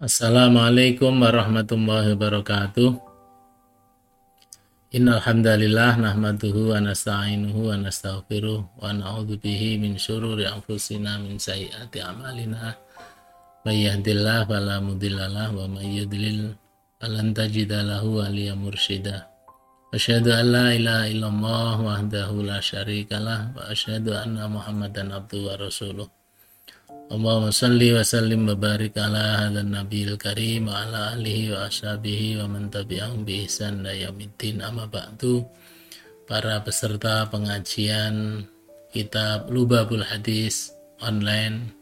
Assalamualaikum warahmatullahi wabarakatuh. Innal hamdalillah nahmaduhu wa nasta'inuhu wa nastaghfiruh wa na'udzu bihi min syururi anfusina min sayyiati a'malina. May yahdihillahu fala mudhillalah wa may yudlil falan tajida lahu waliya mursyida. Asyhadu an la ilaha illallah wahdahu la syarikalah wa asyhadu anna Muhammadan abduhu wa rasuluh. Allahumma salli wa sallim wa barik ala hadzal nabiyil karim wa ala alihi wa ashabihi wa man tabi'ahum bi ihsan ila yaumiddin. Amma ba'du. Para peserta pengajian kitab Lubabul Hadis online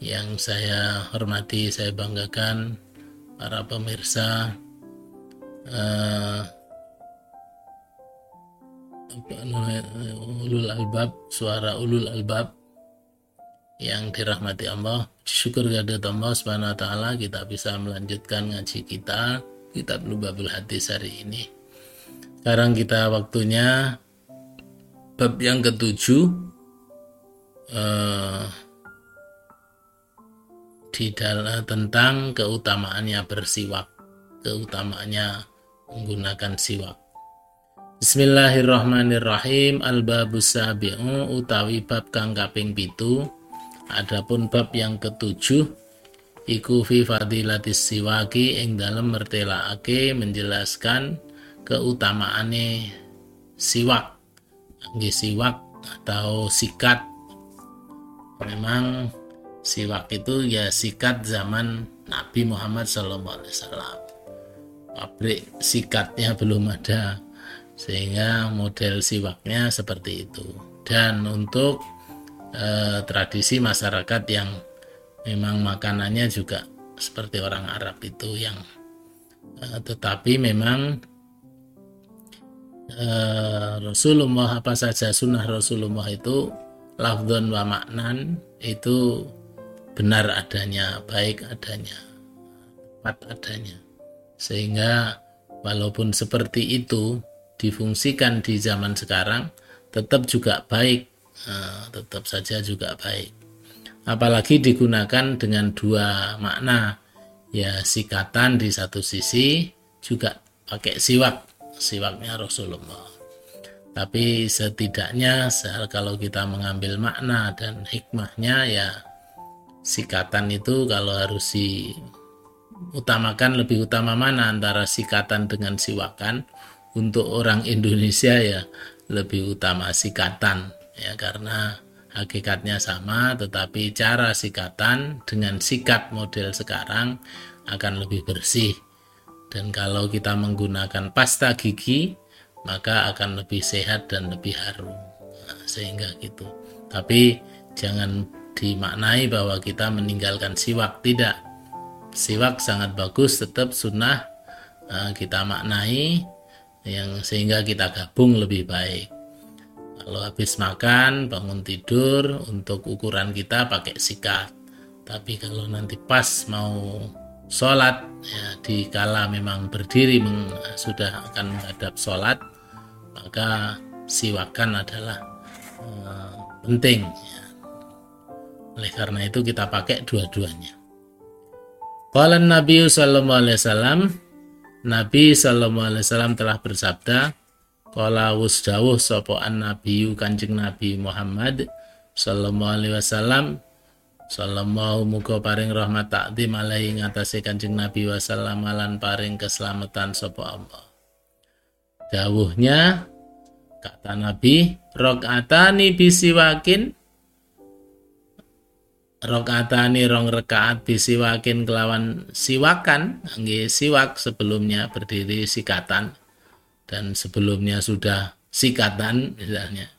yang saya hormati saya banggakan para pemirsa uh, ulul albab suara ulul albab yang dirahmati Allah syukur kepada Allah subhanahu wa ta'ala kita bisa melanjutkan ngaji kita kitab Lubabul Hadis hari ini. Sekarang kita waktunya bab yang ketujuh eh, di dalam tentang keutamaannya bersiwak keutamaannya menggunakan siwak. Bismillahirrahmanirrahim. Al-Babus Sabi'u utawi bab kang kaping pitu Adapun bab yang ketujuh iku fi fadilatis siwaki ing dalam mertelaake menjelaskan keutamaane siwak. Nggih siwak atau sikat. Memang siwak itu ya sikat zaman Nabi Muhammad SAW. Pabrik sikatnya belum ada sehingga model siwaknya seperti itu. Dan untuk eh, tradisi masyarakat yang memang makanannya juga seperti orang Arab itu yang eh, tetapi memang eh, Rasulullah apa saja sunnah Rasulullah itu lafdon wa maknan itu benar adanya baik adanya tepat adanya. Sehingga walaupun seperti itu difungsikan di zaman sekarang tetap juga baik nah, tetap saja juga baik. Apalagi digunakan dengan dua makna, ya sikatan di satu sisi juga pakai siwak, siwaknya Rasulullah. Tapi setidaknya kalau kita mengambil makna dan hikmahnya ya sikatan itu kalau harus diutamakan lebih utama mana antara sikatan dengan siwakan untuk orang Indonesia ya lebih utama sikatan ya karena hakikatnya sama tetapi cara sikatan dengan sikat model sekarang akan lebih bersih. Dan kalau kita menggunakan pasta gigi maka akan lebih sehat dan lebih harum. Nah, sehingga gitu. Tapi jangan dimaknai bahwa kita meninggalkan siwak. Tidak. Siwak sangat bagus tetap sunnah nah, kita maknai yang sehingga kita gabung lebih baik kalau habis makan, bangun tidur, untuk ukuran kita pakai sikat. Tapi kalau nanti pas mau sholat, ya di kala memang berdiri meng, sudah akan menghadap sholat, maka siwakan adalah uh, penting. Ya. Oleh karena itu kita pakai dua-duanya. Qala Nabi sallallahu alaihi wasallam Nabi sallallahu alaihi wasallam telah bersabda Kala wus dawuh sapa nabiyu Kanjeng Nabi Muhammad sallallahu alaihi wasallam. Sallallahu muga paring rahmat takdim alaihi ngatasé Kanjeng Nabi wasallam lan paring keselamatan sapa Allah. Dawuhnya kata Nabi rakaatani bisiwakin. Rakaatani rong rekaat bisiwakin kelawan siwakan nggih siwak sebelumnya berdiri sikatan dan sebelumnya sudah sikatan misalnya.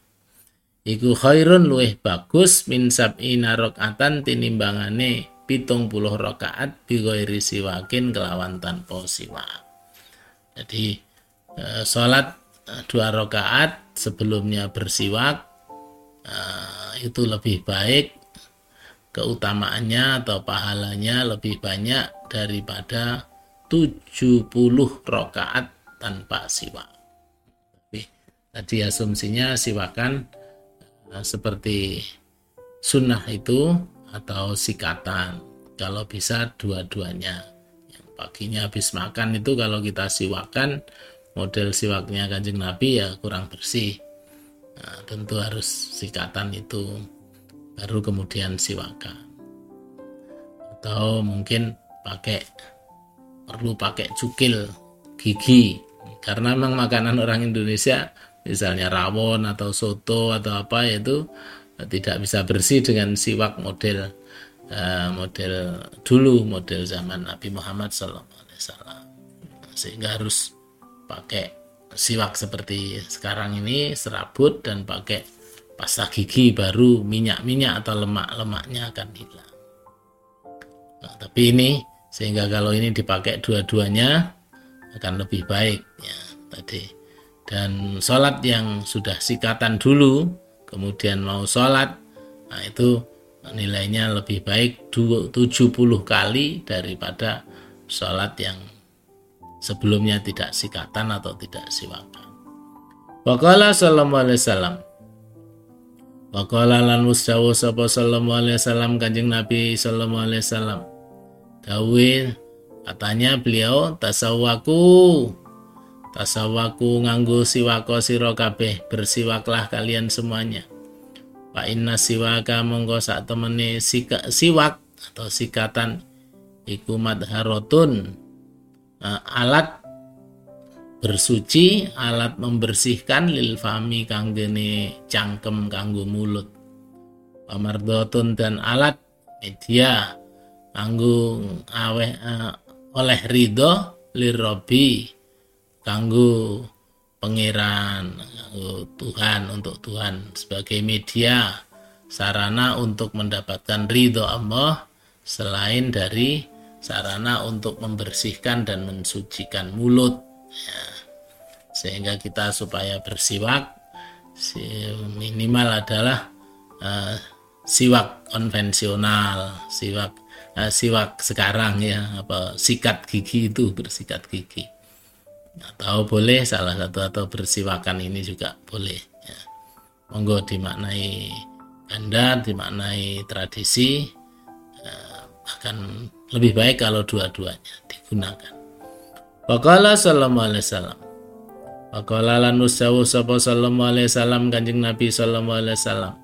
Iku khairun luweh bagus min sab'ina rakaatan tinimbangane pitung puluh rakaat bighairi siwakin kelawan tanpa siwak jadi eh, sholat eh, dua rakaat sebelumnya bersiwak eh, itu lebih baik. Keutamaannya atau pahalanya lebih banyak daripada 70 rakaat tanpa siwak. Tapi tadi asumsinya siwakan uh, seperti sunnah itu atau sikatan. kalau bisa dua-duanya yang paginya habis makan itu kalau kita siwakan model siwaknya kanjeng nabi ya kurang bersih nah, tentu harus sikatan itu baru kemudian siwakan atau mungkin pakai perlu pakai cukil gigi karena memang makanan orang Indonesia misalnya rawon atau soto atau apa itu tidak bisa bersih dengan siwak model uh, model dulu model zaman Nabi Muhammad SAW sehingga harus pakai siwak seperti sekarang ini serabut dan pakai pasta gigi baru minyak-minyak atau lemak-lemaknya akan hilang. Nah, tapi ini sehingga kalau ini dipakai dua-duanya akan lebih baik ya tadi. Dan sholat yang sudah sikatan dulu kemudian mau sholat nah itu nilainya lebih baik 70 kali daripada sholat yang sebelumnya tidak sikatan atau tidak siwakan. Waqala sallallahu alaihi wasallam Waqala lan musdawu sapa sallallahu alaihi wasallam Kanjeng Nabi sallallahu alaihi wasallam Dawe katanya beliau tasawaku. Tasawaku nganggo siwako sira kabeh bersiwaklah kalian semuanya. Pak inna siwaka monggo sak temene siwak atau sikatan iku madharotun uh, alat bersuci, alat membersihkan lil fami kanggene cangkem kanggo mulut. Pamardotun dan alat media kanggo aweh uh, oleh ridho lirobi kanggo pangeran Tuhan untuk Tuhan sebagai media sarana untuk mendapatkan ridho Allah selain dari sarana untuk membersihkan dan mensucikan mulut ya. sehingga kita supaya bersiwak minimal adalah uh, siwak konvensional siwak uh, siwak sekarang ya apa sikat gigi itu bersikat gigi atau boleh salah satu atau bersiwakan ini juga boleh ya. monggo dimaknai ganda dimaknai tradisi akan lebih baik kalau dua-duanya digunakan. Waqala sallallahu alaihi wasallam. Waqala lan nusawu sapa sallallahu alaihi wasallam Kanjeng Nabi sallallahu alaihi wasallam.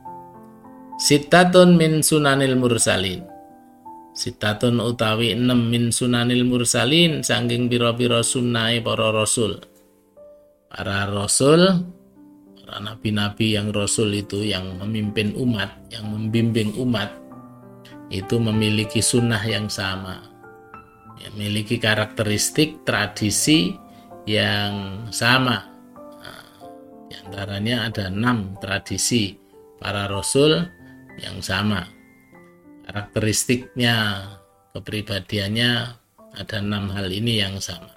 Sitatun min sunanil mursalin. Sitatun utawi enam min sunanil mursalin sangking biro-biro sunnai para rasul. Para rasul, para nabi-nabi yang rasul itu yang memimpin umat, yang membimbing umat itu memiliki sunnah yang sama, ya, memiliki karakteristik tradisi yang sama. Nah, di antaranya ada enam tradisi para rasul yang sama. Karakteristiknya, kepribadiannya ada enam hal ini yang sama.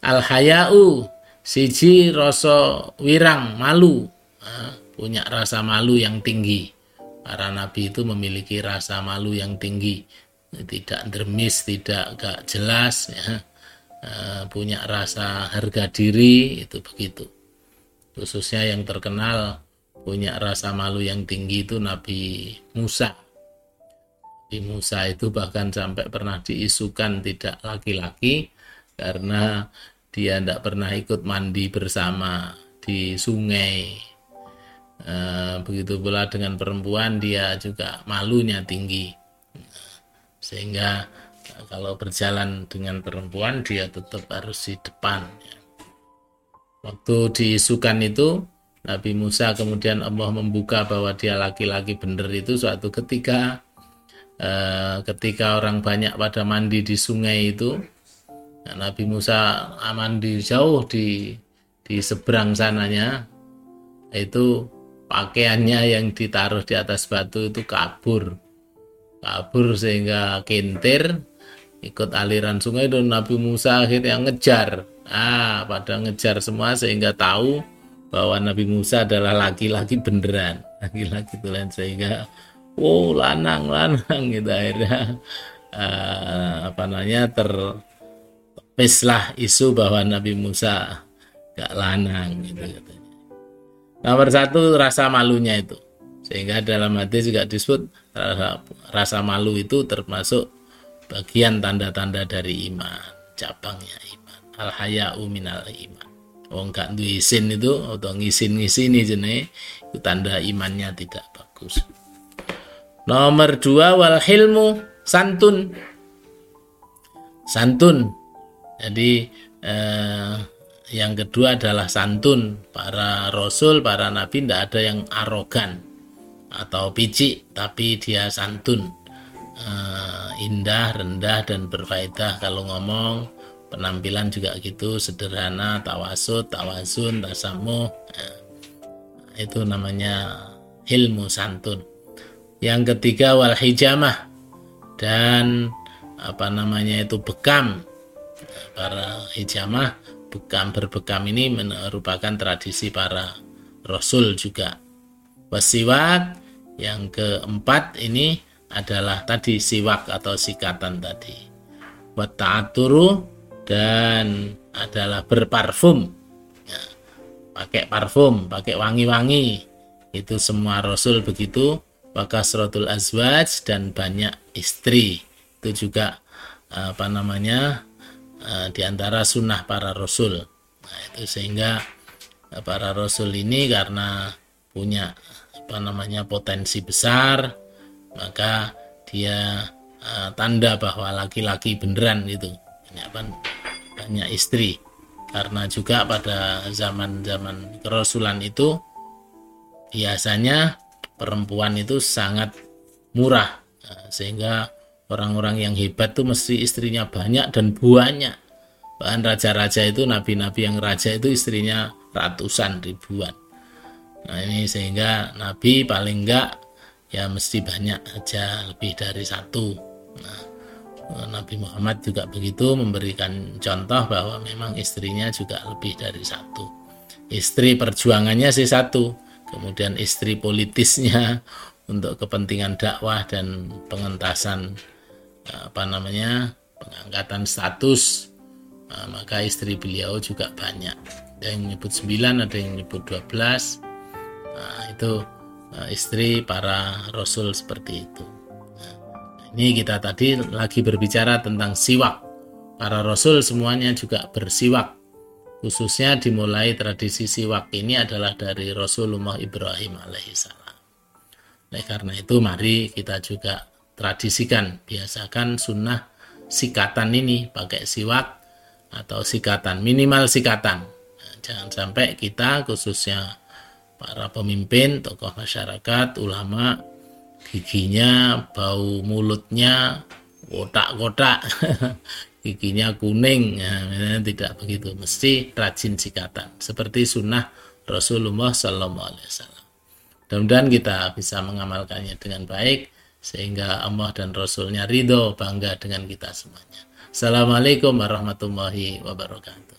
Al hayau siji rasa wirang malu, nah, punya rasa malu yang tinggi. Para nabi itu memiliki rasa malu yang tinggi. Tidak dermis tidak gak jelas ya. Eh, punya rasa harga diri itu begitu. Khususnya yang terkenal punya rasa malu yang tinggi itu Nabi Musa Nabi Musa itu bahkan sampai pernah diisukan tidak laki-laki karena dia tidak pernah ikut mandi bersama di sungai. Eh, begitu pula dengan perempuan dia juga malunya tinggi. Sehingga eh, kalau berjalan dengan perempuan dia tetap harus di depan waktu diisukan itu Nabi Musa kemudian Allah membuka bahwa dia laki-laki benar itu suatu ketika eh, ketika orang banyak pada mandi di sungai itu Nabi Musa mandi jauh di di seberang sananya. Itu pakaiannya yang ditaruh di atas batu itu kabur. Kabur sehingga kintir ikut aliran sungai dan Nabi Musa akhirnya ngejar. Ah pada ngejar semua sehingga tahu bahwa Nabi Musa adalah laki-laki beneran. Laki-laki itu lain. Sehingga wow lanang lanang gitu akhirnya uh, apa namanya terpislah isu bahwa Nabi Musa gak lanang gitu, gitu. Nomor satu rasa malunya itu. Sehingga dalam hadis juga disebut rasa, rasa malu itu termasuk bagian tanda-tanda dari iman, cabangnya iman. Al haya'u minal iman. Wong gak isin itu atau ngisin-ngisini jenis itu tanda imannya tidak bagus. Nomor dua wal hilmu santun. Santun. Jadi eh, yang kedua adalah santun. Para rasul, para nabi tidak ada yang arogan atau picik, tapi dia santun. Eh, indah, rendah dan berfaedah kalau ngomong penampilan juga gitu sederhana tawasud tawasun tasamu nah, itu namanya ilmu santun yang ketiga wal hijamah. Dan apa namanya itu bekam. Para hijamah bekam berbekam ini merupakan tradisi para rasul juga. Wasiwak yang keempat ini adalah tadi siwak atau sikatan tadi. Wa ta'aturu dan adalah berparfum. Ya, pakai parfum pakai wangi-wangi. Itu semua rasul begitu wakasrotul azwaj dan banyak istri. Itu juga apa namanya eh, di antara sunnah para rasul. Nah, itu sehingga para rasul ini karena punya apa namanya potensi besar maka dia uh, tanda bahwa laki-laki beneran itu. Banyak banyak istri. Karena juga pada zaman-zaman kerasulan itu biasanya perempuan itu sangat murah. Nah, sehingga orang-orang yang hebat tuh mesti istrinya banyak dan banyak bahkan raja-raja itu nabi-nabi yang raja itu istrinya ratusan ribuan. Nah ini sehingga nabi paling enggak ya mesti banyak aja lebih dari satu. Nah Nabi Muhammad juga begitu memberikan contoh bahwa memang istrinya juga lebih dari satu. Istri perjuangannya sih satu, kemudian istri politisnya untuk kepentingan dakwah dan pengentasan apa namanya pengangkatan status nah, maka istri beliau juga banyak ada yang menyebut 9 ada yang menyebut 12 nah, itu eh, istri para rasul seperti itu ini kita tadi lagi berbicara tentang siwak. Para rasul semuanya juga bersiwak. Khususnya dimulai tradisi siwak ini adalah dari Rasulullah Ibrahim alaihissalam. Oleh karena itu mari kita juga tradisikan, biasakan sunnah sikatan ini pakai siwak atau sikatan, minimal sikatan. Nah, jangan sampai kita khususnya para pemimpin, tokoh masyarakat, ulama giginya, bau mulutnya kotak-kotak, giginya kuning, ya, tidak begitu. Mesti rajin sikatan, seperti sunnah Rasulullah Sallallahu Alaihi Wasallam. Mudah-mudahan kita bisa mengamalkannya dengan baik, sehingga Allah dan Rasulnya ridho bangga dengan kita semuanya. Assalamualaikum warahmatullahi wabarakatuh.